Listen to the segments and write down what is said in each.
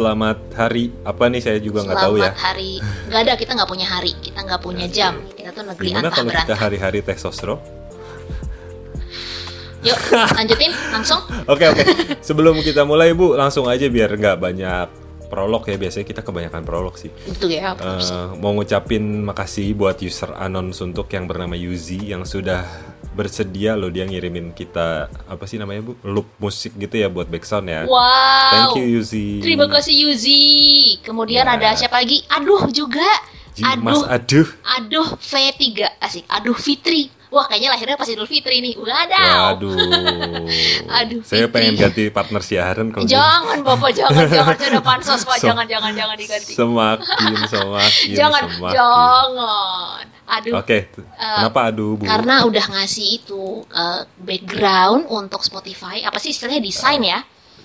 selamat hari apa nih saya juga nggak tahu ya. Selamat hari. Nggak ada kita nggak punya hari, kita nggak punya jam. Kita tuh negeri Gimana kalau kita hari-hari teh sosro? Yuk lanjutin langsung. Oke oke. Sebelum kita mulai Bu, langsung aja biar nggak banyak prolog ya. Biasanya kita kebanyakan prolog sih. Itu ya. Eh, mau ngucapin makasih buat user anon suntuk yang bernama Yuzi yang sudah bersedia loh dia ngirimin kita apa sih namanya Bu? Loop musik gitu ya buat background ya. Wow. Thank you Yuzi. Terima kasih Yuzi. Kemudian Ya. ada siapa lagi? Aduh juga. Ji, Mas Aduh. aduh. Aduh V3 asik. Aduh Fitri. Wah kayaknya lahirnya pas Idul Fitri nih. Wadaw. Waduh. Aduh, Saya Fitri. pengen ganti partner siaran kalau gitu. Jangan Bapak, jangan, jangan. Udah pansos Pak. So- Jangan, jangan, jangan diganti. Semakin semakin jangan, semakin. jangan. Aduh. Oke, t- kenapa aduh Bu? Karena udah ngasih itu uh, background untuk Spotify. Apa sih istilahnya desain ya?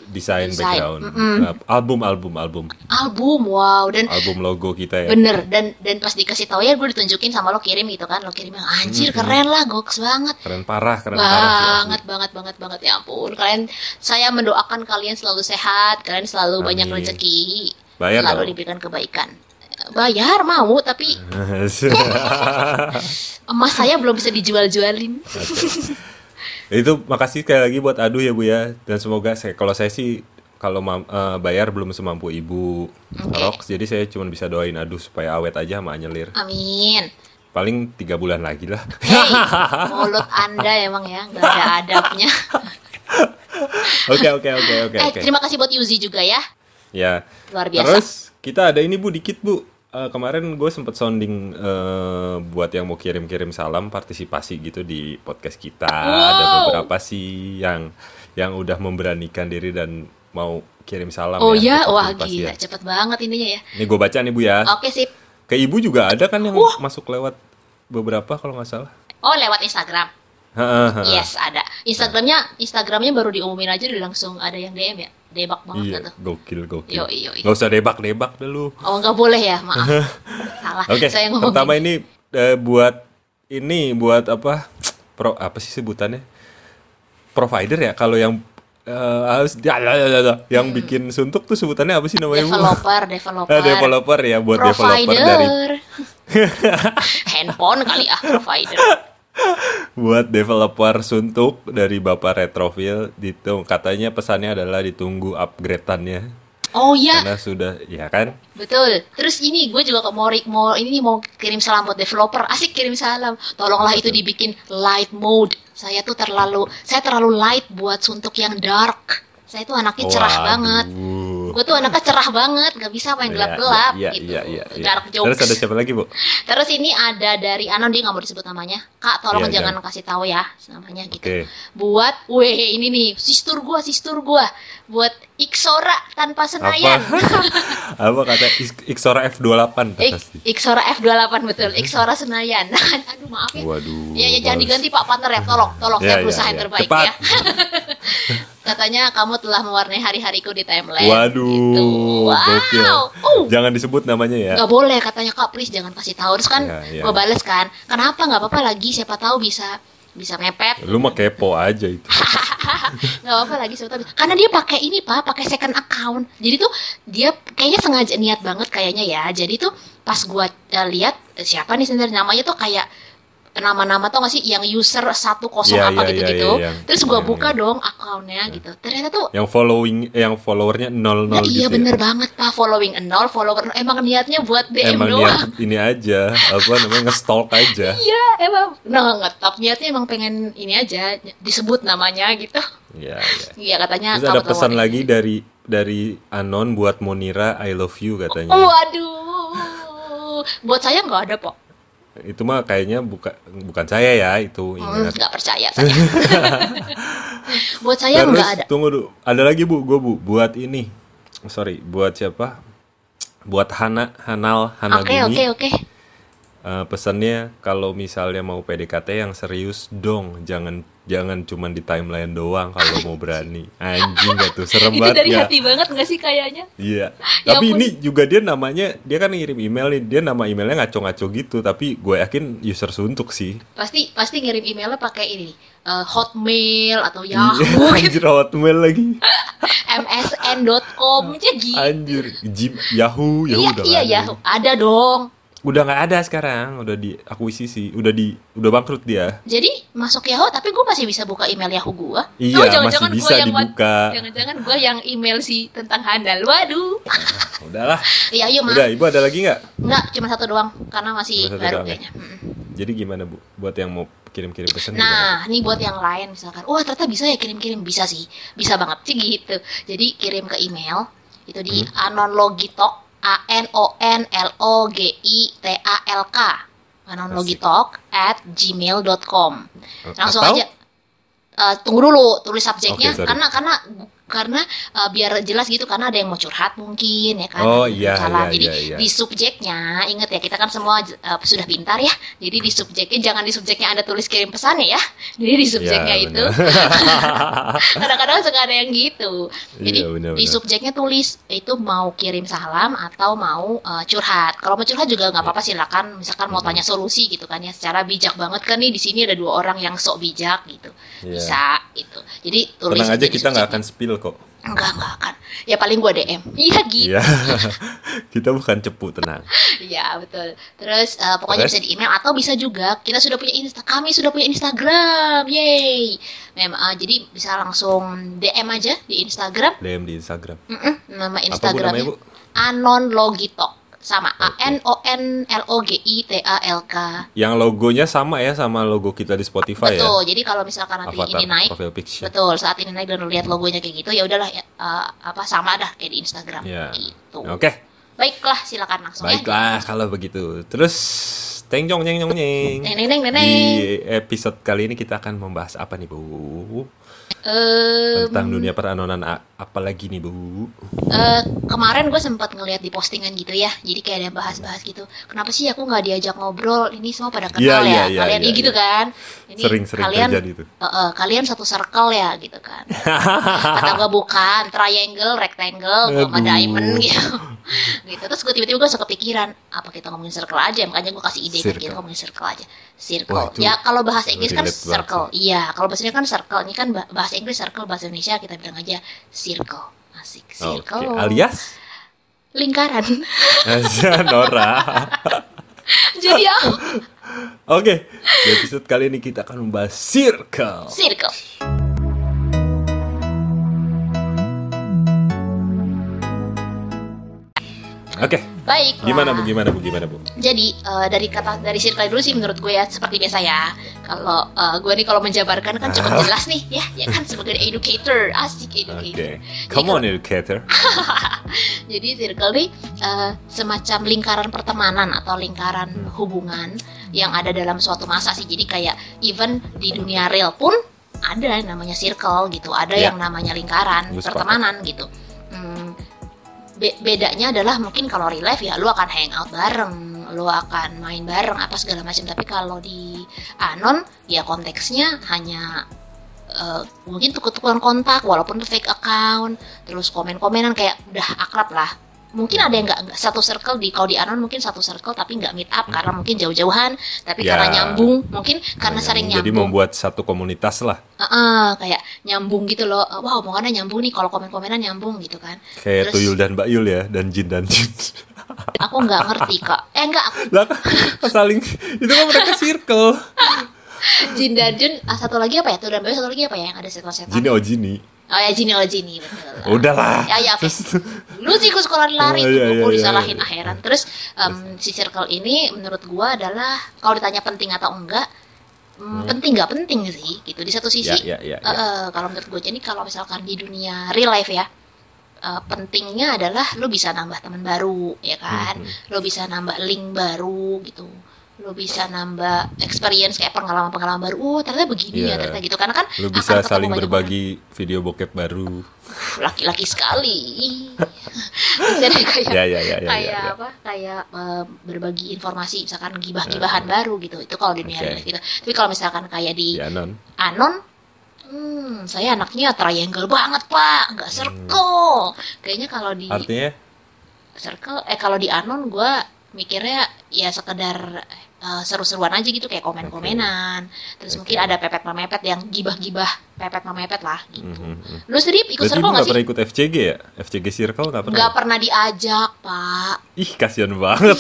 Desain background, mm-mm. Uh, album album album Album, wow. Dan album logo kita ya. bener dan dan pas dikasih tahu ya gue ditunjukin sama lo kirim gitu kan lo kirim yang anjir keren lah goks banget Keren parah, keren parah. sih, asli. banget banget banget banget ya ampun kalian saya mendoakan kalian selalu sehat kalian selalu Amin. banyak rezeki Bayar selalu dong. diberikan kebaikan bayar mau tapi emas saya belum bisa dijual-jualin itu makasih sekali lagi buat aduh ya Bu ya dan semoga saya kalau saya sih kalau eh, bayar belum semampu Ibu Oke. Rox jadi saya cuma bisa doain aduh supaya awet aja sama nyelir. amin Paling tiga bulan lagi lah. Hei, mulut anda emang ya nggak ada adabnya. Oke oke oke oke eh oke. terima kasih buat Yuzi juga ya, Ya. luar biasa. Terus kita ada ini Bu dikit Bu. Eh, kemarin gue sempet sounding eh, buat yang mau kirim-kirim salam partisipasi gitu di podcast kita. Ada Wow. beberapa sih yang yang udah memberanikan diri dan mau kirim salam oh ya. ya, wah gila, ya. cepet banget ininya ya. Ini gue baca nih Bu ya. Oke sip. Ke Ibu juga ada kan yang masuk lewat beberapa kalau nggak salah. Oh lewat Instagram. Yes ada. Instagramnya Instagramnya baru diumumin aja udah langsung ada yang DM ya. Debak banget Iya, gak tuh. gokil gokil. Yoi, yoi. Nggak usah debak-debak dulu. Oh nggak boleh ya maaf. Salah. Oke, Saya ngomong. pertama ini eh, buat ini buat apa? Pro apa sih sebutannya? Provider ya. Kalau yang eh, harus ya, ya, ya, ya, yang bikin suntuk tuh sebutannya apa sih namanya? Developer, developer. Developer ya buat developer provider. dari Handphone kali ah provider. Buat developer suntuk dari Bapak Retroville itu katanya pesannya adalah ditunggu upgrade-annya Oh iya, karena sudah ya kan betul. Terus ini gue juga mau mau ini mau kirim salam buat developer. Asik kirim salam. Tolonglah itu dibikin light mode. Saya tuh terlalu saya terlalu light buat suntuk yang dark. Saya tuh anaknya cerah Waduh. banget. Gue tuh anaknya cerah banget, gak bisa main Iya, gelap-gelap iya, gitu. iya, iya, iya. Dark jokes. Terus ada siapa lagi, Bu? Terus ini ada dari Anon dia nggak mau disebut namanya. Kak, tolong Iya, jangan kasih tahu ya namanya gitu. Buat, weh ini nih, sistur gua, sistur gua. Buat Iksora tanpa Senayan. Apa? apa kata Xora F28 Ik, pasti. Iksora F28 betul, Iksora Senayan. Aduh maaf ya. Waduh. Ya, ya jangan diganti Pak partner ya, tolong, tolong Ya, saya ya, berusaha yang ya. terbaik Cepat. ya. Katanya kamu telah mewarnai hari-hariku di timeline. Waduh, Gitu. gokil. Wow. Uh. Jangan disebut namanya ya. Nggak boleh katanya kak please jangan kasih tahu terus kan Iya, iya. gue bales kan kenapa nggak apa-apa lagi siapa tahu bisa bisa mepet Lu mah kepo aja itu. nggak apa-apa lagi bisa. karena dia pakai ini pak pakai second account jadi tuh dia kayaknya sengaja niat banget kayaknya ya jadi tuh pas gua eh, lihat eh, siapa nih sebenarnya namanya tuh kayak nama-nama tau gak sih yang user satu kosong Iya, apa iya, gitu-gitu iya, iya. terus gua Iya, buka iya. dong akunnya gitu ternyata tuh yang following yang followernya 00 Nah, gitu. iya ya. bener banget pak following nol follower emang niatnya buat DM Emang doang niat ini aja, apa namanya nge-stalk aja. Iya, emang nah ngetop niatnya emang pengen ini aja disebut namanya gitu. Iya, iya. Iya katanya Terus ada pesan tahu lagi dari dari Anon buat Monira I love you katanya. Waduh, buat saya nggak ada kok. Itu mah kayaknya bukan bukan saya ya, itu Hmm, ingat. nggak percaya saya. buat saya nggak ada. tunggu dulu, ada lagi Bu, gue Bu, buat ini. Sorry, buat siapa? Buat Hana, Hanal, Hana Oke oke oke. Eh, pesannya kalau misalnya mau PDKT yang serius dong, jangan jangan cuman di timeline doang kalau mau berani. Anjing gak tuh serem Itu banget dari ya. hati banget gak sih kayaknya? Iya. Ya tapi ini juga dia namanya dia kan ngirim email nih, dia nama emailnya ngaco-ngaco gitu, tapi gue yakin user suntuk sih. Pasti pasti ngirim emailnya pakai ini eh, Hotmail atau Iya, Yahoo, Anjir hotmail lagi. msn.com aja gitu. Anjir, Jim, Yahoo, Yahoo Iya iya. Yahoo ada dong. Udah nggak ada sekarang, udah diakuisisi, udah di udah bangkrut dia. Jadi masuk Yahoo tapi gue masih bisa buka email Yahoo gue. Iya, masih bisa yang buat- dibuka. Jangan-jangan gue yang email si tentang handal. Waduh. Udahlah. Iya yuk Udah. Ibu ada lagi nggak? Enggak, cuma satu doang karena masih Cuma baru ya? kayaknya. Mm-mm. Jadi gimana, Bu? Buat yang mau kirim-kirim pesan gimana? Nah, ini buat yang lain misalkan, wah ternyata bisa ya kirim-kirim bisa sih, bisa banget sih gitu. Jadi kirim ke email itu di Hmm. anonlogitalk a n o n l o g i t a l k anonlogitalk at gmail.com langsung Atau? aja Eh, tunggu dulu tulis subjeknya sorry. karena karena karena eh, biar jelas gitu karena ada yang mau curhat mungkin ya kan? Oh, iya, salah. iya, jadi iya, iya. di subjeknya ingat ya kita kan semua eh, sudah pintar ya. Jadi di subjeknya jangan di subjeknya ada tulis kirim pesannya ya. Jadi di subjeknya Ya, itu kadang-kadang suka ada yang gitu. Jadi Iya, benar, di subjeknya tulis itu mau kirim salam atau mau eh, curhat. Kalau mau curhat juga nggak apa-apa silakan misalkan mau tanya solusi gitu kan ya. Secara bijak banget kan nih di sini ada dua orang yang sok bijak gitu. Iya. bisa itu jadi tulis Tenang aja kita nggak akan spill kok. enggak enggak akan ya paling gua DM iya gitu Iya. kita bukan cepu, tenang. Iya betul. Terus eh, pokoknya Terus? bisa di email atau bisa juga kita sudah punya insta kami sudah punya Instagram, yay. Mem eh, jadi bisa langsung DM aja di Instagram. DM di Instagram. Mm-mm, nama Apa Bu Instagramnya? Anon Logitalk sama A. N O N L O G I T A L K. Yang logonya sama ya sama logo kita di Spotify ya. Betul. Jadi kalau misalkan nanti Avatar ini naik. Betul, saat ini naik dan lihat logonya kayak gitu ya udahlah ya, eh, apa sama dah kayak di Instagram Iya. gitu. Oke, Baiklah, silakan langsung ya. baiklah kalau begitu. Terus nyeng nyong nyeng. Neng neng neng neng. neng. Di episode kali ini kita akan membahas apa nih, Bu? Em, Tentang dunia peranonan a- apa lagi nih, Bu? Eh, kemarin gue sempat ngeliat di postingan gitu ya jadi kayak ada bahas-bahas gitu. Kenapa sih aku nggak diajak ngobrol? Ini semua pada kenal Iya, ya iya, iya, kalian iya, iya, gitu iya. kan? Ini Sering-sering kalian terjadi tuh. eh, eh, kalian satu circle ya gitu kan. Kata gue bukan triangle rectangle sama diamond gitu. Gitu terus gue tiba-tiba gue suka kepikiran apa kita ngomongin circle aja? Makanya gue kasih ide Circle. kita ngomongin circle aja. Circle. Wah, itu ya kalau bahasa Inggris kan banget circle. Iya kalau bahasa Inggris kan circle. Ini kan bah- bahasa Inggris circle bahasa Indonesia kita bilang aja circle. Asik circle. alias? Lingkaran. Nora. jadi ya Oke, di episode kali ini kita akan membahas circle. circle Oke, baik gimana Bu? Gimana Bu? Gimana Bu? jadi eh, dari kata dari circle dulu sih menurut gue ya seperti biasa ya kalau eh, gue nih kalau menjabarkan kan cukup jelas nih ya ya kan sebagai educator asik Oke, educator come on educator. jadi circle nih eh, semacam lingkaran pertemanan atau lingkaran hubungan yang ada dalam suatu masa sih jadi kayak even di dunia real pun ada yang namanya circle gitu ada Ya. yang namanya lingkaran sepakat. pertemanan gitu Hmm, be- bedanya adalah mungkin kalau real life ya lu akan hangout bareng lu akan main bareng apa segala macam. Tapi kalau di anon ya konteksnya hanya eh, mungkin tukar-tukaran kontak walaupun itu fake account terus komen-komenan kayak udah akrab lah mungkin ada yang nggak nggak satu circle di kalau di anon mungkin satu circle tapi nggak meet up karena mungkin jauh-jauhan tapi Ya. karena nyambung mungkin karena Nah, sering Jadi nyambung membuat satu komunitas lah. Heeh, kayak nyambung gitu loh wah omongannya nyambung nih kalau komen-komenan nyambung gitu kan Kayak Terus- Tuyul dan Mbak Yul ya, dan Jin dan Jin. aku nggak ngerti kok eh enggak aku lah saling itu kan mereka circle. Jin dan Jun ah, satu lagi apa ya tuh dan Bayu satu lagi apa ya yang ada setan-setan Jini oh Jini. Oh ya Jini oh Jini betul Udahlah. ya ya Terus- lu sih gue sekolah lari Oh, iya, aku iya, disalahin iya. akhiran terus em, si circle ini menurut gua adalah kalau ditanya penting atau enggak mm, penting nggak penting sih gitu di satu sisi Ya, ya, ya, ya. eh, kalau menurut gue jadi kalau misalkan di dunia real life ya eh, pentingnya adalah lu bisa nambah teman baru ya kan Mhm. lu bisa nambah link baru gitu lu bisa nambah experience kayak pengalaman-pengalaman baru. Oh, ternyata begini ya, Iya. ternyata gitu. Karena kan Lu bisa saling berbagi video bokep baru. orang. laki-laki sekali. bisa kayak Ya ya ya ya. kayak ya, ya. apa? Kayak eh, berbagi informasi misalkan gibah-gibahan baru gitu. Itu kalau di dunia life gitu. Tapi kalau misalkan kayak di Ya non. Anon Hmm, saya anaknya triangle banget pak, nggak circle. Kayaknya kalau di Artinya circle eh kalau di anon gue mikirnya ya sekedar eh, seru-seruan aja gitu kayak komen-komenan terus Oke. mungkin ada pepet memepet yang gibah-gibah pepet memepet lah gitu Mhm, mhm. lu sendiri ikut Berarti circle nggak gak pernah sih ikut FCG ya? FCG Circle gak pernah? nggak pernah diajak pak Ih kasihan banget.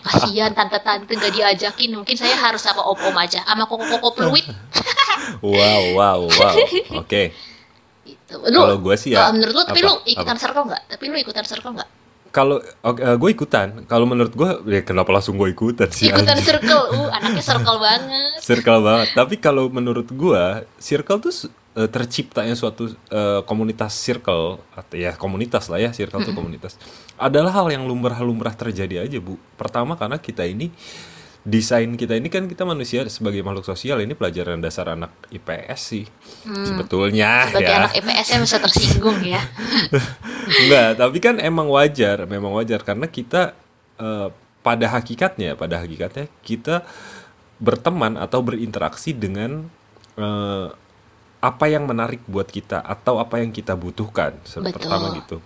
kasihan tante-tante nggak diajakin mungkin saya harus sama om-om aja sama koko-koko peluit wow wow wow. Oke. gitu lu Kalau gue sih ya. kalau menurut lu tapi apa? lu ikutan Apa? circle nggak tapi lu ikutan circle nggak Kalau gue ikutan. Kalau menurut gue ya kenapa langsung gue ikutan sih? ikutan anjing? circle uh anaknya circle banget circle banget. Tapi kalau menurut gua, circle tuh eh, terciptanya suatu eh, komunitas circle atau ya komunitas lah ya, circle tuh komunitas. Adalah hal yang lumrah-lumrah terjadi aja, Bu. Pertama karena kita ini desain kita ini kan kita manusia sebagai makhluk sosial ini pelajaran dasar anak IPS sih. Sebetulnya Hmm. sebagai ya. anak IPS nya bisa tersinggung ya Enggak, tapi kan emang wajar, memang wajar karena kita eh, pada hakikatnya, pada hakikatnya kita berteman atau berinteraksi dengan eh, apa yang menarik buat kita atau apa yang kita butuhkan. Betul. Pertama gitu.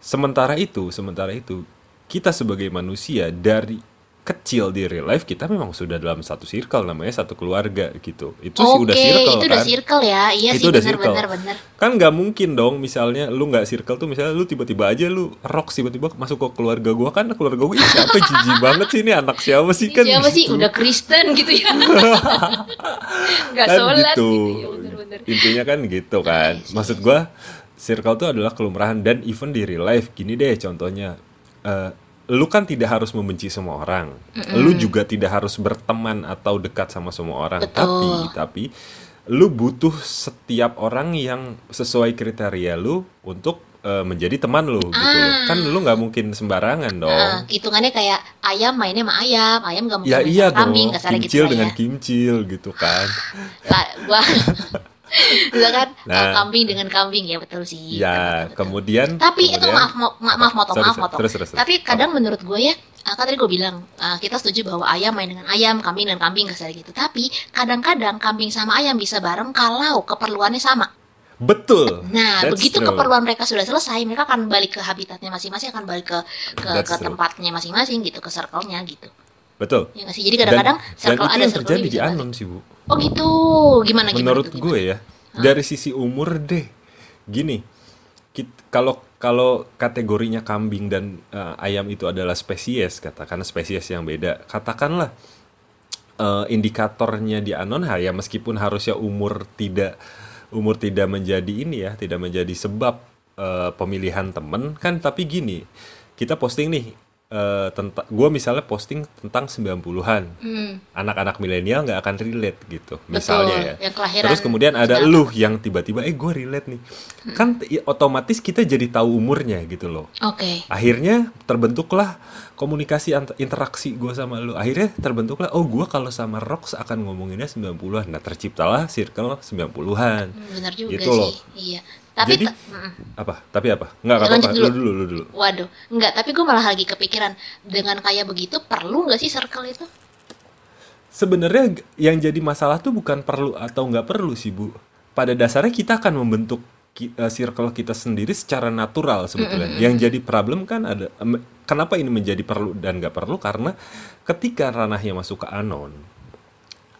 Sementara itu, sementara itu kita sebagai manusia dari kecil di real life kita memang sudah dalam satu circle namanya satu keluarga gitu. Itu sih Oke, udah circle itu kan udah circle ya. Iya itu sih udah benar circle. benar. Kan nggak mungkin dong misalnya lu nggak circle tuh misalnya lu tiba-tiba aja lu rock tiba-tiba masuk ke keluarga gua kan keluarga gua "Ih, siapa jijik banget sih ini anak siapa sih kan Siapa sih gitu. udah Kristen gitu ya. Enggak kan sholat gitu. gitu. ya, benar-benar. Intinya kan gitu kan. Iya sih, Maksud gua circle tuh adalah kelumrahan dan even di real life gini deh contohnya Eh, lu kan tidak harus membenci semua orang. Lu juga tidak harus berteman atau dekat sama semua orang. Betul. Tapi tapi lu butuh setiap orang yang sesuai kriteria lu untuk eh, menjadi teman lu gitu loh. Ah. Kan lu nggak mungkin sembarangan dong. Nah, hitungannya kayak ayam mainnya sama ayam, ayam gak mungkin ya iya dong. kambing, kasarnya gitu Kimcil dengan ya. kimcil gitu kan. Lah, gua Misalkan Nah. uh, kambing dengan kambing ya betul sih. Ya, betul, betul, betul. kemudian Tapi itu kemudian- maaf mo- ma- maaf motong Sorry, maaf motong. Terus, terus, terus. Tapi kadang menurut gue ya uh, kan tadi gue bilang uh, kita setuju bahwa ayam main dengan ayam, kambing dengan kambing kasar gitu. Tapi kadang-kadang kambing sama ayam bisa bareng kalau keperluannya sama. Betul. Nah, That's begitu true. keperluan mereka sudah selesai, mereka akan balik ke habitatnya masing-masing, akan balik ke ke, That's ke true. tempatnya masing-masing gitu, ke circle-nya gitu. Betul. Ya sih? Jadi kadang-kadang dan, dan itu ada yang terjadi di bisa balik. Anon sih, Bu. Oh gitu. Gimana gimana Menurut tuh, gimana? gue ya, dari sisi umur deh. Gini, kalau kalau kategorinya kambing dan eh, ayam itu adalah spesies, katakan spesies yang beda, katakanlah eh, indikatornya di Anon ya meskipun harusnya umur tidak umur tidak menjadi ini ya, tidak menjadi sebab eh, pemilihan temen kan tapi gini, kita posting nih eh, tentang gua misalnya posting tentang 90-an. Hmm, Anak-anak milenial nggak akan relate gitu, Betul, misalnya ya. Terus kemudian ada 98. lu yang tiba-tiba eh gue relate nih. Kan t- i- otomatis kita jadi tahu umurnya gitu loh. Oke. Akhirnya terbentuklah komunikasi interaksi gue sama lu. Akhirnya terbentuklah oh gue kalau sama Rox akan ngomonginnya 90-an. Nah, terciptalah circle 90-an. Hmm, benar juga Gitu loh. sih. Iya. Tapi Jadi-. Apa? Tapi apa? Enggak Ya, apa-apa. lanjut Lu dulu. dulu, lu dulu. Waduh, enggak. Tapi gue malah lagi kepikiran dengan kayak begitu perlu nggak sih circle itu? Sebenarnya yang jadi masalah tuh bukan perlu atau nggak perlu sih bu. Pada dasarnya kita akan membentuk eh, circle kita sendiri secara natural sebetulnya. Yang jadi problem kan ada. Kenapa ini menjadi perlu dan nggak perlu? Karena ketika ranahnya masuk ke anon,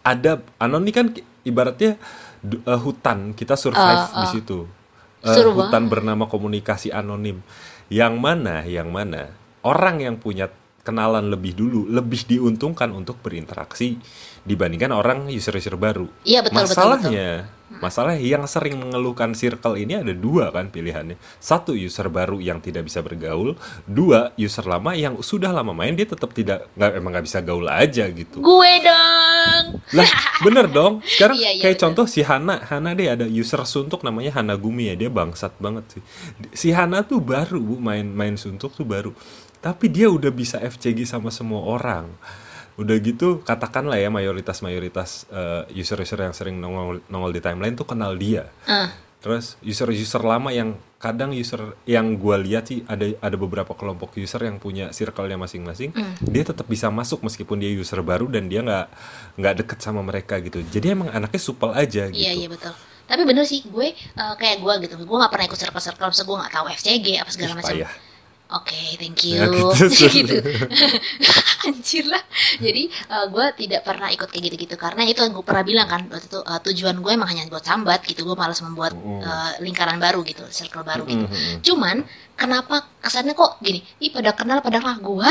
ada anon ini kan ibaratnya eh, hutan kita survive Ah, di ah. situ. Seru hutan bernama komunikasi anonim. Yang mana, yang mana orang yang punya kenalan lebih dulu lebih diuntungkan untuk berinteraksi dibandingkan orang user-user baru. Iya, betul, betul, Masalahnya, masalah yang sering mengeluhkan circle ini ada dua kan pilihannya. Satu user baru yang tidak bisa bergaul, dua user lama yang sudah lama main dia tetap tidak nggak emang nggak bisa gaul aja gitu. Gue dong. Lah, bener dong. Sekarang Iya, iya, kayak bener. contoh si Hana, Hana deh ada user suntuk namanya Hana Gumi ya, dia bangsat banget sih. Si Hana tuh baru Bu main main suntuk tuh baru. Tapi dia udah bisa FCG sama semua orang. udah gitu katakanlah ya mayoritas mayoritas user user yang sering nongol nongol di timeline tuh kenal dia Eh, Terus user-user lama yang kadang user yang gua lihat sih ada ada beberapa kelompok user yang punya circle-nya masing-masing, dia tetap bisa masuk meskipun dia user baru dan dia nggak nggak deket sama mereka gitu. Jadi emang anaknya supel aja gitu. Iya iya betul. Tapi bener sih gue eh, kayak gue gitu. Gue nggak pernah ikut circle-circle, misalnya gue nggak tahu FCG apa segala macam. Oke, thank you. Ya, gitu. gitu. Anjir lah. Jadi eh, gue tidak pernah ikut kayak gitu-gitu karena itu yang gue pernah bilang kan waktu itu eh, tujuan gue emang hanya buat sambat gitu. Gue malas membuat eh, lingkaran baru gitu, circle baru gitu. Mm-mm. Cuman kenapa kesannya kok gini? Ih pada kenal padahal gue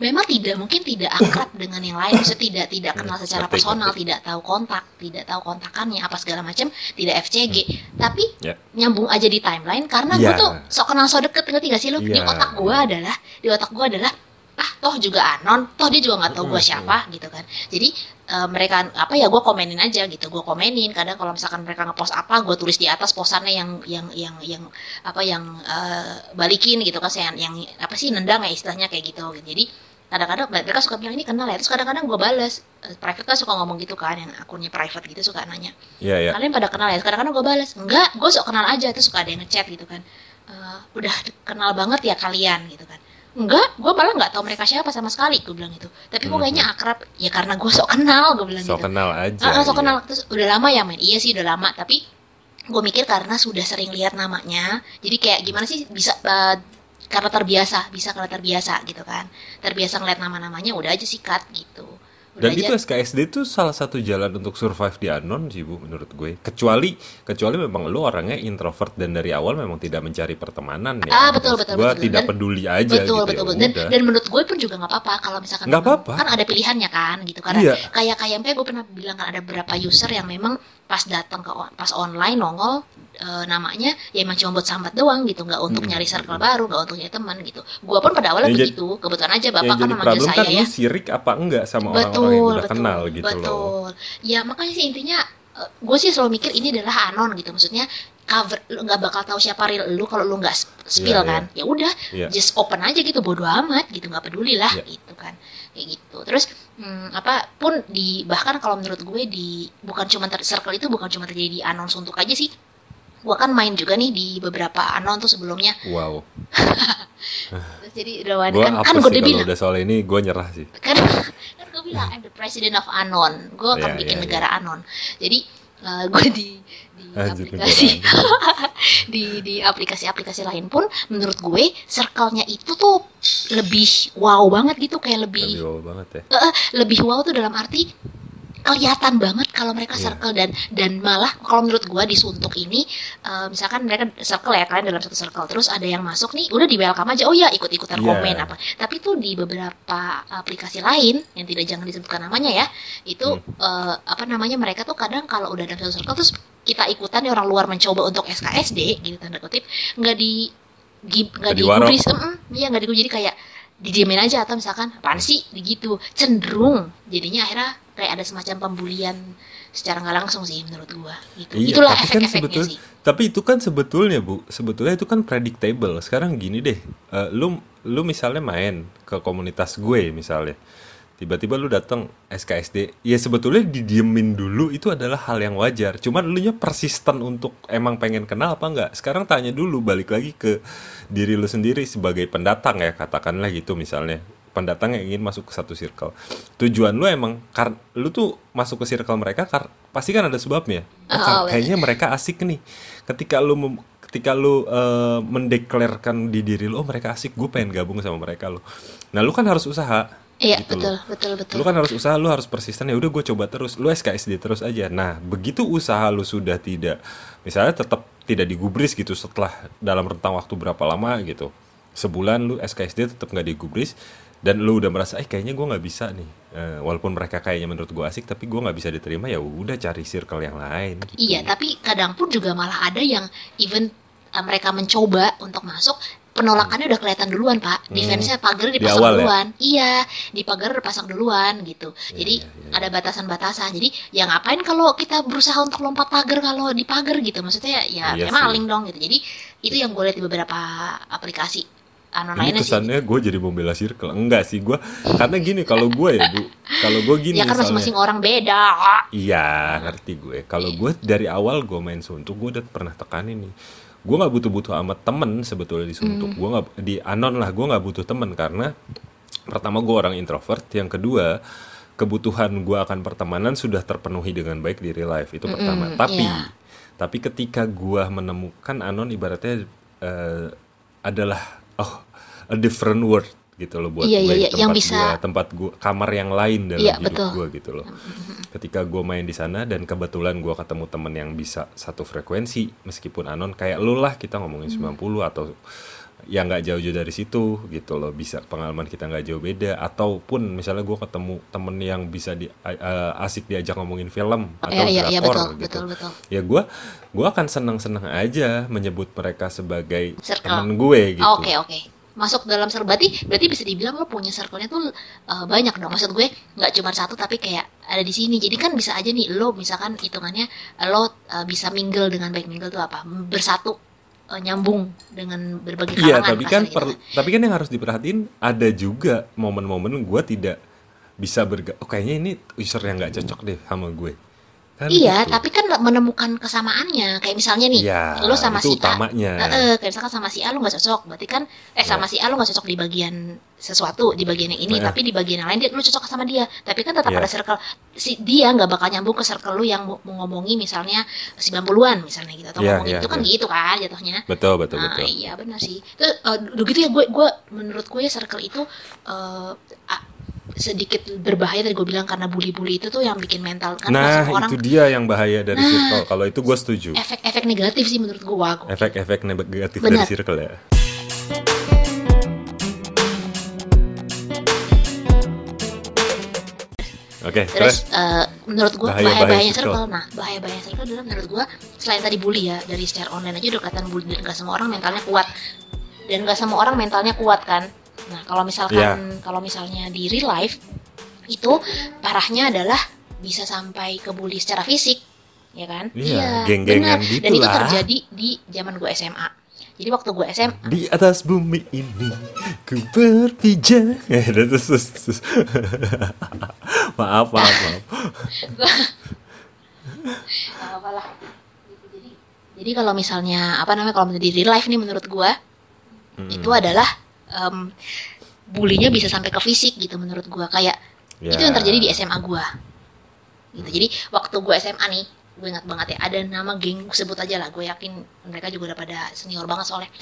memang tidak mungkin tidak akrab dengan yang lain, maksudnya tidak tidak kenal secara personal, tidak tahu kontak, tidak tahu kontakannya apa segala macam, tidak FCG, tapi Ya. nyambung aja di timeline karena gue Iya. tuh sok kenal sok deket ngerti gak sih lu di Iya. otak gue adalah di otak gue adalah ah toh juga anon toh dia juga nggak tahu gue Mm-mm. siapa gitu kan jadi eh, mereka apa ya gue komenin aja gitu. Gue komenin kadang kalau misalkan mereka ngepost apa gue tulis di atas posannya yang yang yang yang apa yang eh, balikin gitu kan saya yang apa sih nendang ya istilahnya kayak gitu. Jadi kadang-kadang mereka suka bilang ini kenal ya? Terus kadang-kadang gue bales. Eh, private kan suka ngomong gitu kan yang akunnya private gitu suka nanya. Iya ya. kalian pada kenal ya? Kadang-kadang gue balas enggak gue sok kenal aja. Terus suka ada yang ngechat gitu kan. "Eh, udah kenal banget ya kalian gitu kan enggak gue malah nggak tahu mereka siapa sama sekali gue bilang gitu. Tapi kok kayaknya akrab ya karena gue sok kenal gue bilang So gitu. kenal aja. Ah, sok iya. kenal. Terus udah lama ya main iya sih udah lama. Tapi gue mikir karena sudah sering lihat namanya jadi kayak gimana sih bisa eh, karena terbiasa bisa karena terbiasa gitu kan. Terbiasa ngeliat nama-namanya udah aja sikat gitu Dan itu SKSD itu salah satu jalan untuk survive di anon sih bu menurut gue. Kecuali kecuali memang lu orangnya introvert dan dari awal memang tidak mencari pertemanan ya. Ah, betul, betul, Gue betul. tidak Dan- peduli aja betul gitu. betul ya betul dan, dan menurut gue pun juga nggak apa-apa kalau misalkan Nggak memang- apa-apa. kan ada pilihannya kan gitu karena Iya. kayak kayak kayak gue pernah bilang kan ada beberapa user yang memang pas datang ke pas online nongol eh, namanya ya emang cuma buat sambat doang gitu nggak untuk Hmm. nyari circle baru nggak untuk nyari teman gitu gue pun pada awalnya Ya, begitu kebetulan aja bapak kan jadi memanggil saya kan ya sirik apa enggak sama orang-orang yang udah betul kenal gitu loh. betul ya makanya sih intinya eh, gue sih selalu mikir ini adalah anon gitu maksudnya cover lu nggak bakal tahu siapa real lu kalau lu nggak sp- spill Iya, kan ya udah Iya. just open aja gitu bodo amat gitu nggak peduli lah Iya. gitu kan kayak gitu. Terus hmm, apa pun di bahkan kalau menurut gue di bukan cuma ter- circle itu bukan cuma terjadi di anon suntuk aja sih. Gue kan main juga nih di beberapa anon tuh sebelumnya. Wow. terus jadi udah Gue kan kan gue udah bilang. udah soal ini gue nyerah sih. kan kan gue bilang I'm the president of Anon. Gue akan Iya, bikin iya, negara Anon. Jadi eh, gue di Anjir, aplikasi di di aplikasi-aplikasi lain pun menurut gue circle-nya itu tuh lebih wow banget gitu kayak Lebih lebih wow banget ya. eh, lebih wow tuh dalam arti kelihatan banget kalau mereka Iya. circle dan dan malah kalau menurut gua di suntuk ini eh, misalkan mereka circle ya kalian dalam satu circle terus ada yang masuk nih udah di welcome aja oh ya ikut ikutan Iya. komen apa tapi tuh di beberapa aplikasi lain yang tidak jangan disebutkan namanya ya itu Hmm. eh, apa namanya mereka tuh kadang kalau udah dalam satu circle terus kita ikutan nih orang luar mencoba untuk SKSD gitu tanda kutip nggak di nggak Nggak di diwarok. gubris em, em, iya nggak di jadi kayak didiemin aja atau misalkan apaan sih? Gitu cenderung. Jadinya akhirnya kayak ada semacam pembulian secara nggak langsung sih menurut gua. Gitu. Iya, itulah kan efek-efeknya sebetul- sih. Tapi itu kan sebetulnya bu, sebetulnya itu kan predictable. Sekarang gini deh, eh, lu lu misalnya main ke komunitas gue misalnya, tiba-tiba lu datang SKSD, ya sebetulnya didiemin dulu itu adalah hal yang wajar. Cuman lu nya persisten untuk emang pengen kenal apa enggak. Sekarang tanya dulu, balik lagi ke diri lu sendiri sebagai pendatang ya katakanlah gitu misalnya. Pendatang yang ingin masuk ke satu circle. Tujuan lu emang kar lu tuh masuk ke circle mereka kar pasti kan ada sebabnya. Oh, Oh, kayaknya mereka asik nih. Ketika lu ketika lu eh, mendeklarkan di diri lu oh mereka asik gue pengen gabung sama mereka lo nah lu kan harus usaha iya gitu betul loh. betul betul. Lu kan harus usaha lu harus persisten ya udah gue coba terus. Lu SKSD terus aja. Nah begitu usaha lu sudah tidak misalnya tetap tidak digubris gitu setelah dalam rentang waktu berapa lama gitu. Sebulan lu SKSD tetap nggak digubris dan lu udah merasa eh kayaknya gue nggak bisa nih. Eh, walaupun mereka kayaknya menurut gue asik tapi gue nggak bisa diterima ya udah cari circle yang lain gitu. iya tapi kadang pun juga malah ada yang even uh, mereka mencoba untuk masuk penolakannya udah kelihatan duluan pak defense-nya pagar Di dipasang awal ya? duluan iya di pagar dipasang duluan gitu Iya, jadi iya, iya. ada batasan-batasan jadi ya ngapain kalau kita berusaha untuk lompat pagar kalau di pagar gitu maksudnya ya Iya maling dong gitu jadi itu yang gue lihat di beberapa aplikasi anon Ini kesannya gue jadi membela circle. Enggak sih gue. Karena gini kalau gue ya bu, kalau gue gini ya kan soalnya. masing-masing orang beda Iya, ngerti gue. Kalau gue dari awal gue main suntuk, gue udah pernah tekanin nih. Gue nggak butuh-butuh amat temen sebetulnya di suntuk. Hmm. Gue nggak di anon lah. Gue nggak butuh temen karena pertama gue orang introvert. Yang kedua kebutuhan gue akan pertemanan sudah terpenuhi dengan baik di real life itu pertama. Tapi iya. tapi ketika gue menemukan anon ibaratnya eh, adalah oh a different world gitu loh buat Iya, gue iya, iya, yang tempat bisa- gua, tempat gua kamar yang lain dalam Iya, hidup gue gitu loh ketika gue main di sana dan kebetulan gue ketemu temen yang bisa satu frekuensi meskipun anon kayak lu lah kita ngomongin Hmm. 90 atau ya nggak jauh-jauh dari situ gitu loh bisa pengalaman kita nggak jauh beda ataupun misalnya gue ketemu temen yang bisa di a- asik diajak ngomongin film atau Iya, iya, iya, drakor betul, gitu betul, betul. ya gue gua akan seneng-seneng aja menyebut mereka sebagai Circle. temen gue gitu Oke oke. Masuk dalam circle berarti berarti bisa dibilang lo punya circle-nya tuh uh, banyak dong. Maksud gue nggak cuma satu tapi kayak ada di sini. Jadi kan bisa aja nih lo misalkan hitungannya lo uh, bisa mingle dengan baik mingle tuh apa? Bersatu uh, nyambung dengan berbagai Iya, kalangan. tapi kan kasarnya per- gitu. tapi kan yang harus diperhatiin ada juga momen-momen gue tidak bisa berga oh kayaknya ini user yang nggak cocok deh sama gue. Kan Iya, gitu. tapi kan menemukan kesamaannya. Kayak misalnya nih, Ya, lo sama si A, utamanya. Eh, eh, kayak misalkan sama si A lo nggak cocok, berarti kan eh sama si A lo nggak cocok di bagian sesuatu di bagian yang ini, Iya. tapi di bagian yang lain dia lo cocok sama dia. Tapi kan tetap Iya. ada circle si dia nggak bakal nyambung ke circle lo yang ngomongi misalnya 90-an misalnya gitu atau Iya, ngomongin iya, itu kan iya. gitu kan jatuhnya. Betul, betul, Nah, betul. iya benar sih. Terus udah gitu ya gue gue menurut gue ya circle itu eh, ah, sedikit berbahaya tadi gue bilang karena bully-bully itu tuh yang bikin mental kan Nah, orang itu dia yang bahaya dari Nah. circle. Kalau itu gue setuju. efek-efek negatif sih menurut gue Efek-efek negatif Benar. dari circle ya. Oke, terus terus eh, menurut gue Bahaya-bahaya circle. circle. Nah, bahaya-bahaya circle adalah menurut gue selain tadi bully ya dari share online aja udah kelihatan bully dan gak semua orang mentalnya kuat dan gak semua orang mentalnya kuat kan. Nah, kalau misalkan Iya. kalau misalnya di real life itu parahnya adalah bisa sampai ke bully secara fisik, ya kan? Iya, geng-gengan benar. gitu Dan itu terjadi di zaman gue SMA. Jadi waktu gue SMA di atas bumi ini ku berpijak. Eh, maaf, maaf, maaf. Gak apa lah Gitu, jadi jadi kalau misalnya apa namanya kalau di real life nih menurut gua Hmm. itu adalah em bulinya bisa sampai ke fisik gitu menurut gua. Kayak Ya. itu yang terjadi di SMA gua. Gitu. Jadi waktu gua SMA nih gue ingat banget ya ada nama geng sebut aja lah gue yakin mereka juga udah pada senior banget soalnya.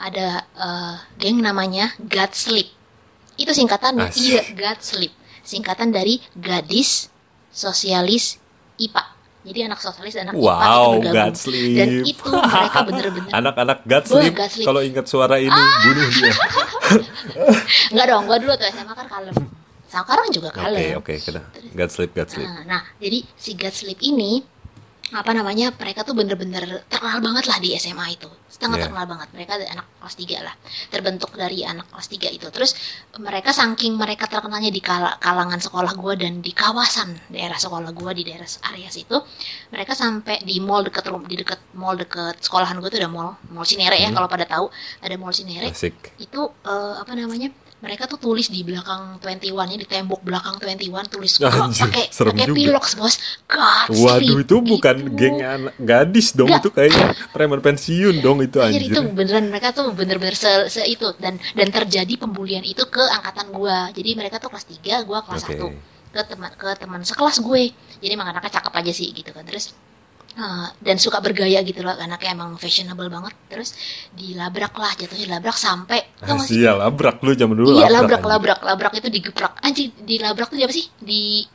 Ada eh, geng namanya God Sleep. Itu singkatan Asik. iya God Sleep. Singkatan dari gadis sosialis IPA jadi anak sosialis dan anak IPA itu Wow, bergabung God sleep. dan itu mereka bener-bener Anak-anak sleep. Kalau ingat suara ini, bunuh dia. Enggak dong, gua dulu tuh SMA kan kalem. Sekarang juga Oke, kalem. oke, kena. God sleep, God sleep. Nah, nah, jadi si God Sleep ini apa namanya mereka tuh bener-bener terkenal banget lah di SMA itu. Sangat Iya. terkenal banget. Mereka ada anak kelas 3 lah. Terbentuk dari anak kelas 3 itu. Terus mereka saking mereka terkenalnya di kala- kalangan sekolah gua dan di kawasan daerah sekolah gua di daerah area situ mereka sampai di mall deket rum- di deket mall deket sekolahan gua tuh ada mall. Mall Cinere ya Hmm. kalau pada tahu. Ada mall Cinere. Asik. itu eh, apa namanya mereka tuh tulis di belakang 21 nya di tembok belakang 21 tulis pakai pakai pilox bos. God Waduh, itu bukan geng anak gadis dong, Nggak. itu kayaknya preman pensiun dong itu Anjir, anjir. itu beneran mereka tuh bener-bener se, se itu dan dan terjadi pembulian itu ke angkatan gua. Jadi mereka tuh kelas 3 gua kelas Oke. 1 ke teman ke teman sekelas gue. Jadi emang anaknya cakep aja sih gitu kan. Terus eh, dan suka bergaya gitu loh anaknya emang fashionable banget. Terus dilabrak lah jatuhnya dilabrak sampai tau gak sih? Iya, labrak lu zaman dulu iya labrak anjir. labrak labrak itu digeprak anjir dilabrak tuh apa sih? Di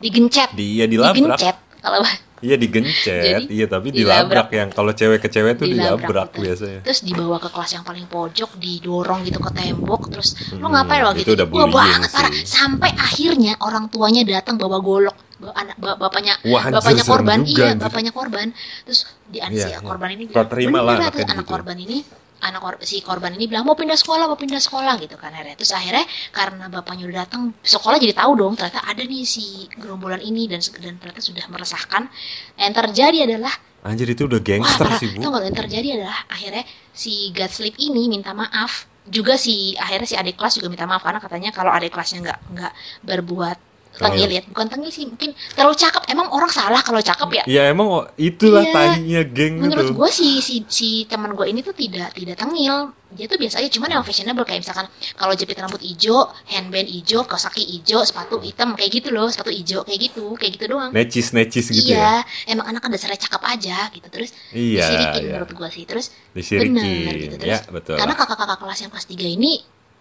digencet. Dia dilabrak. digencet kalau Iya digencet, Jadi, iya tapi dilabrak. dilabrak yang kalau cewek ke cewek tuh dilabrak, gitu. biasanya. terus dibawa ke kelas yang paling pojok didorong gitu ke tembok. Terus lo Hmm, ngapain lo itu gitu udah Wah, bullying banget parah. Sampai akhirnya orang tuanya datang bawa golok anak ba- bapaknya Wah, bapaknya korban juga, iya anjir. bapaknya korban terus di Iya, si iya. korban ini Kau terima lah "Bener, anaknya tuh, anak gitu." korban ini anak kor- si korban ini bilang mau pindah sekolah mau pindah sekolah gitu kan akhirnya terus akhirnya karena bapaknya udah datang sekolah jadi tahu dong ternyata ada nih si gerombolan ini dan dan ternyata sudah meresahkan yang terjadi adalah Anjir itu udah Wah, gangster parah. sih, Bu. Tau gak yang terjadi adalah akhirnya si God Sleep ini minta maaf juga si akhirnya si adik kelas juga minta maaf karena katanya kalau adik kelasnya nggak nggak berbuat Tengil. tengil ya bukan tengil sih mungkin terlalu cakep emang orang salah kalau cakep ya Ya emang itulah Iya. tainya geng menurut gue si si si teman gue ini tuh tidak tidak tengil dia tuh biasa aja cuman yang fashionable kayak misalkan kalau jepit rambut hijau handband hijau kosaki hijau sepatu hitam kayak gitu loh sepatu hijau kayak gitu kayak gitu doang Necis necis gitu iya ya. emang anak kan dasarnya cakep aja gitu terus Iya. disirikin iya. menurut gue sih terus Disirikin. bener gitu terus Ya betul. karena kakak-kakak kelas yang kelas 3 ini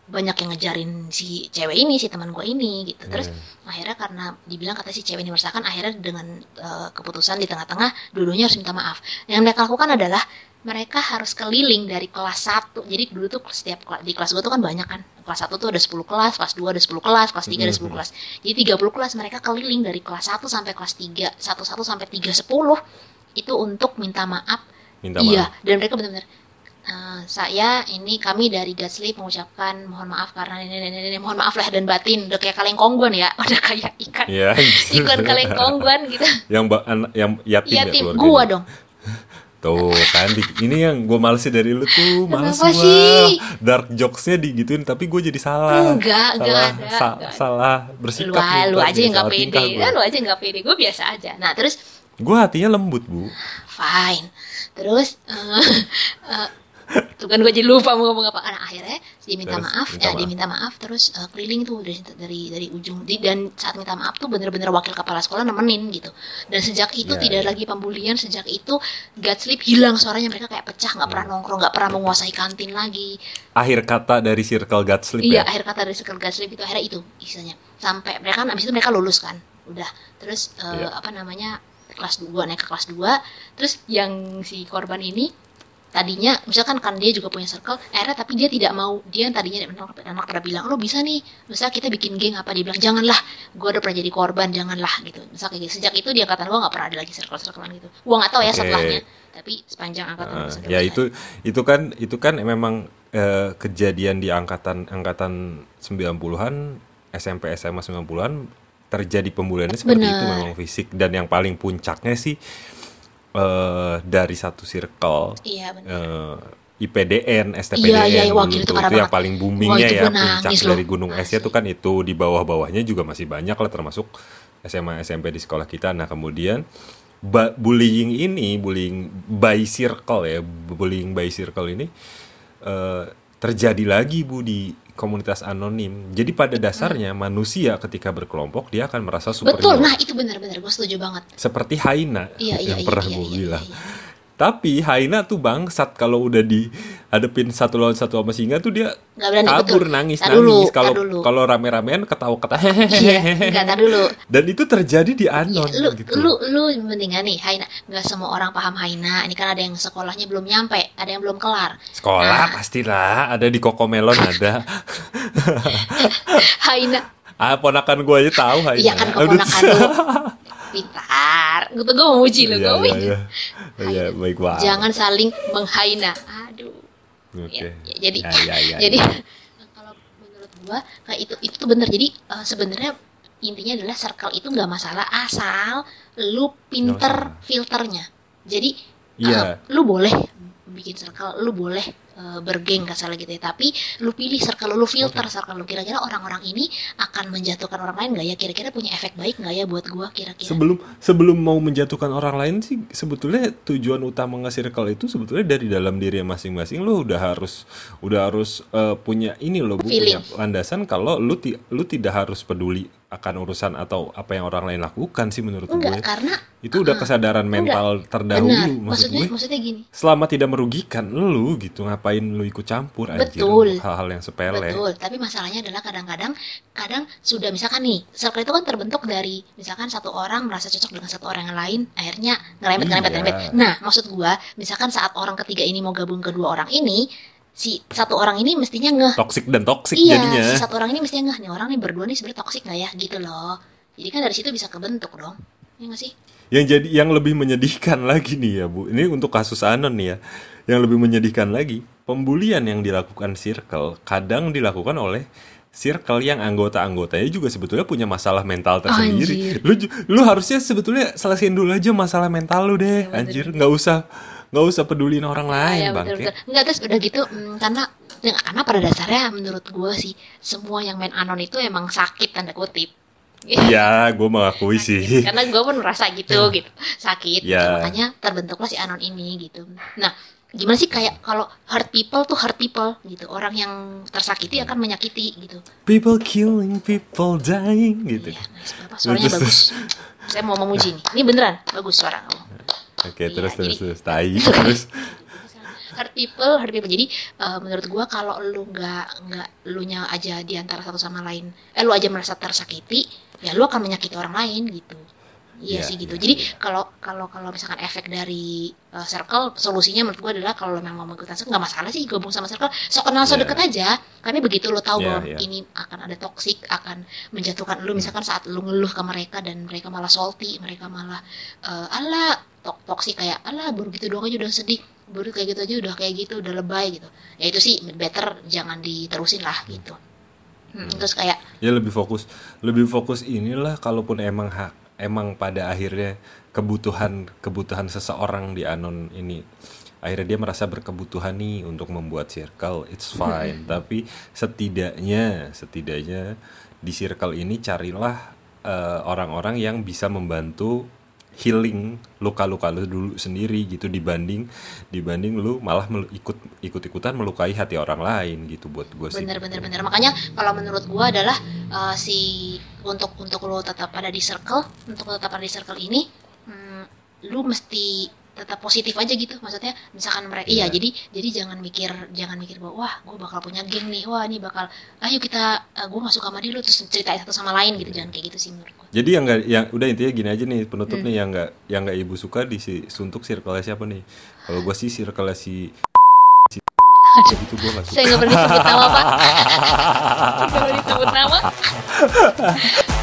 banyak yang ngejarin si cewek ini si teman gue ini gitu terus Hmm. akhirnya karena dibilang kata si cewek ini meresahkan akhirnya dengan eh, keputusan di tengah-tengah dua-duanya harus minta maaf yang mereka lakukan adalah mereka harus keliling dari kelas 1 jadi dulu tuh setiap di kelas gue tuh kan banyak kan kelas 1 tuh ada 10 kelas kelas 2 ada 10 kelas kelas 3 ada 10 Mhm. kelas jadi 30 kelas mereka keliling dari kelas 1 sampai kelas 3 1 1 sampai 3 10 itu untuk minta maaf Minta iya maaf. dan mereka benar-benar "Eh, saya ini kami dari Gatsli mengucapkan mohon maaf karena ini, ini, ini, ini, mohon maaf lah dan batin udah kayak kaleng kongguan ya udah kayak ikan Iya. iklan kaleng kongguan gitu yang ba- an- yang yatim, ya tim keluarganya? gua dong Tuh kan di- ini yang gue malesin dari lu tuh males sih? Dark jokesnya digituin tapi gue jadi salah. Enggak, enggak salah, ada, sa- enggak salah lu, bersikap. lu aja yang nggak pede gue. lu aja nggak pede gue biasa aja nah terus Gue hatinya lembut bu. fine terus eh, eh, tuh kan gue jadi lupa mau ngomong apa nah, akhirnya dia minta Terus maaf minta ya dia maaf. minta maaf terus eh, keliling tuh dari dari dari ujung di, dan saat minta maaf tuh bener-bener wakil kepala sekolah nemenin gitu dan sejak itu Ya, tidak ya. lagi pembulian sejak itu Godslip hilang suaranya mereka kayak pecah nggak pernah Hmm. nongkrong nggak pernah menguasai kantin lagi Akhir kata dari circle God Sleep iya ya. akhir kata dari circle Godslip itu akhirnya itu istilahnya sampai mereka kan abis itu mereka lulus kan udah terus eh, Iya. apa namanya kelas 2 naik ke kelas 2 terus yang si korban ini tadinya misalkan kan dia juga punya circle akhirnya tapi dia tidak mau dia yang tadinya anak, anak pernah bilang lo bisa nih misal kita bikin geng apa? Dia bilang janganlah gue udah pernah jadi korban janganlah gitu. Misal kayak gitu. Sejak itu di angkatan gue nggak pernah ada lagi circle circlean gitu. Gue nggak tahu ya Oke. setelahnya tapi sepanjang angkatan sampai ya lulus itu itu kan itu kan memang eh, kejadian di angkatan angkatan 90-an SMP SMA 90-an terjadi pembuliannya seperti Benar. itu memang fisik. Dan yang paling puncaknya sih eh dari satu circle iya benar eh, IPDN, STPDN Iya, iya, wah, dulu gila, itu parah itu yang paling boomingnya itu ya puncak nangis dari loh. gunung esnya tuh kan itu di bawah-bawahnya juga masih banyak lah termasuk SMA SMP di sekolah kita. Nah kemudian bullying ini, bullying by circle ya, bullying by circle ini eh, terjadi lagi bu di komunitas anonim. Jadi pada dasarnya manusia ketika berkelompok dia akan merasa superior. betul nah itu benar-benar gue setuju banget Seperti Haina iya iya yang iya pernah iya, gue iya, bilang. iya, iya. Tapi Haina tuh bangsat kalau udah dihadepin satu lawan satu sama singa tuh dia kabur betul. nangis Tar nangis kalau kalau rame-ramean ketawa-ketawa iya nggak tar dulu dan itu terjadi di anon lu, gitu. lu, lu mendingan nih Haina nggak semua orang paham Haina ini kan ada yang sekolahnya belum nyampe ada yang belum kelar Sekolah Nah. pastilah ada di Kokomelon ada. Haina ah ponakan gue aja tahu Haina. iya kan keponakan lu pintar gue tuh gue mau uji lu Iya, gue iya, iya. Iya, baik banget. jangan saling menghaina aduh Oke. ya, ya, jadi Ya, ya, ya, jadi ya. kalau menurut gua kayak itu itu tuh bener jadi eh, sebenarnya intinya adalah circle itu nggak masalah asal lu pinter filternya jadi Iya. eh, lu boleh bikin circle lu boleh eh, bergeng kasar gitu ya. Tapi lu pilih circle lu, filter circle lu. Kira-kira orang-orang ini akan menjatuhkan orang lain nggak ya? Kira-kira punya efek baik nggak ya buat gua kira-kira? Sebelum sebelum mau menjatuhkan orang lain sih sebetulnya tujuan utama nge-circle itu sebetulnya dari dalam diri masing-masing. Lu udah harus udah harus eh, punya ini loh Bu, punya landasan kalau lu ti- lu tidak harus peduli akan urusan atau apa yang orang lain lakukan sih menurut enggak gue. karena Itu udah kesadaran mental terdahulu benar. maksud maksudnya gue. maksudnya gini. Selama tidak merugikan lu gitu ngapain lu ikut campur anjir Betul. hal-hal yang sepele. Betul, tapi masalahnya adalah kadang-kadang kadang sudah misalkan nih, circle itu kan terbentuk dari misalkan satu orang merasa cocok dengan satu orang yang lain, akhirnya ngerempet Iya. ngerempet. Nah, maksud gua, misalkan saat orang ketiga ini mau gabung ke dua orang ini, si satu orang ini mestinya ngeh. Toxic dan toxic iya, jadinya. si satu orang ini mestinya ngeh nih orang nih berdua nih sebenarnya toksik nggak ya gitu loh. Jadi kan dari situ bisa kebentuk dong. Iya nggak sih? Yang jadi yang lebih menyedihkan lagi nih ya Bu. Ini untuk kasus Anon nih ya. Yang lebih menyedihkan lagi, pembulian yang dilakukan circle kadang dilakukan oleh circle yang anggota-anggotanya juga sebetulnya punya masalah mental tersendiri. Anjir. Lu lu harusnya sebetulnya selesaiin dulu aja masalah mental lu deh, Iya, bener. anjir. nggak usah nggak usah pedulin orang lain ya, bangke betul, betul. Enggak terus udah gitu mm, karena karena pada dasarnya menurut gue sih semua yang main anon itu emang sakit tanda kutip Iya, gue mengakui sih. karena gue pun merasa gitu gitu sakit gitu. Ya. makanya terbentuklah si anon ini gitu nah gimana sih kayak kalau hurt people tuh hurt people gitu orang yang tersakiti akan menyakiti gitu People killing, people dying gitu. Iya, nice. Bapak suaranya Terus, bagus saya mau memuji nih ini beneran bagus suara kamu Oke, Iya, terus terus jadi- terus tai terus. Hurt people hurt people. Jadi eh, menurut gua kalau lu nggak nggak lu nya aja di antara satu sama lain eh lu aja merasa tersakiti ya lu akan menyakiti orang lain gitu iya Iya, sih gitu. iya, jadi kalau kalau kalau misalkan efek dari eh, circle solusinya menurut gua adalah kalau memang mau ikutan circle nggak masalah sih gabung sama circle. So kenal so Iya. deket aja. Karena begitu lu tahu Iya, bahwa iya. ini akan ada toxic akan menjatuhkan lu misalkan saat lu ngeluh ke mereka dan mereka malah salty mereka malah eh, ala tok toksik kayak ala baru gitu doang aja udah sedih. Baru kayak gitu aja udah kayak gitu udah lebay gitu. Ya itu sih better jangan diterusin lah gitu. Hmm, terus kayak Ya lebih fokus, lebih fokus inilah kalaupun emang hak emang pada akhirnya kebutuhan kebutuhan seseorang di anon ini akhirnya dia merasa berkebutuhan nih untuk membuat circle it's fine. Tapi setidaknya setidaknya di circle ini carilah eh, orang-orang yang bisa membantu healing luka-luka lu dulu sendiri gitu dibanding dibanding lu malah ikut ikut-ikutan melukai hati orang lain gitu buat gue sih. Bener bener bener. Makanya kalau menurut gua adalah eh, si untuk untuk lo tetap ada di circle untuk tetap ada di circle ini hmm, lu mesti tetap positif aja gitu maksudnya misalkan mereka iya Iya. jadi jadi jangan mikir jangan mikir bahwa wah gue bakal punya geng nih wah ini bakal ayo kita gue gak suka sama dia lu terus ceritain satu sama lain gitu jangan kayak gitu sih menurut gue Jadi yang nggak yang udah intinya gini aja nih penutup Hmm. nih yang nggak yang nggak ibu suka di si suntuk circle siapa nih? Kalau gua sih circle si Aduh, itu nggak suka. saya nggak pernah disebut nama pak nggak pernah disebut nama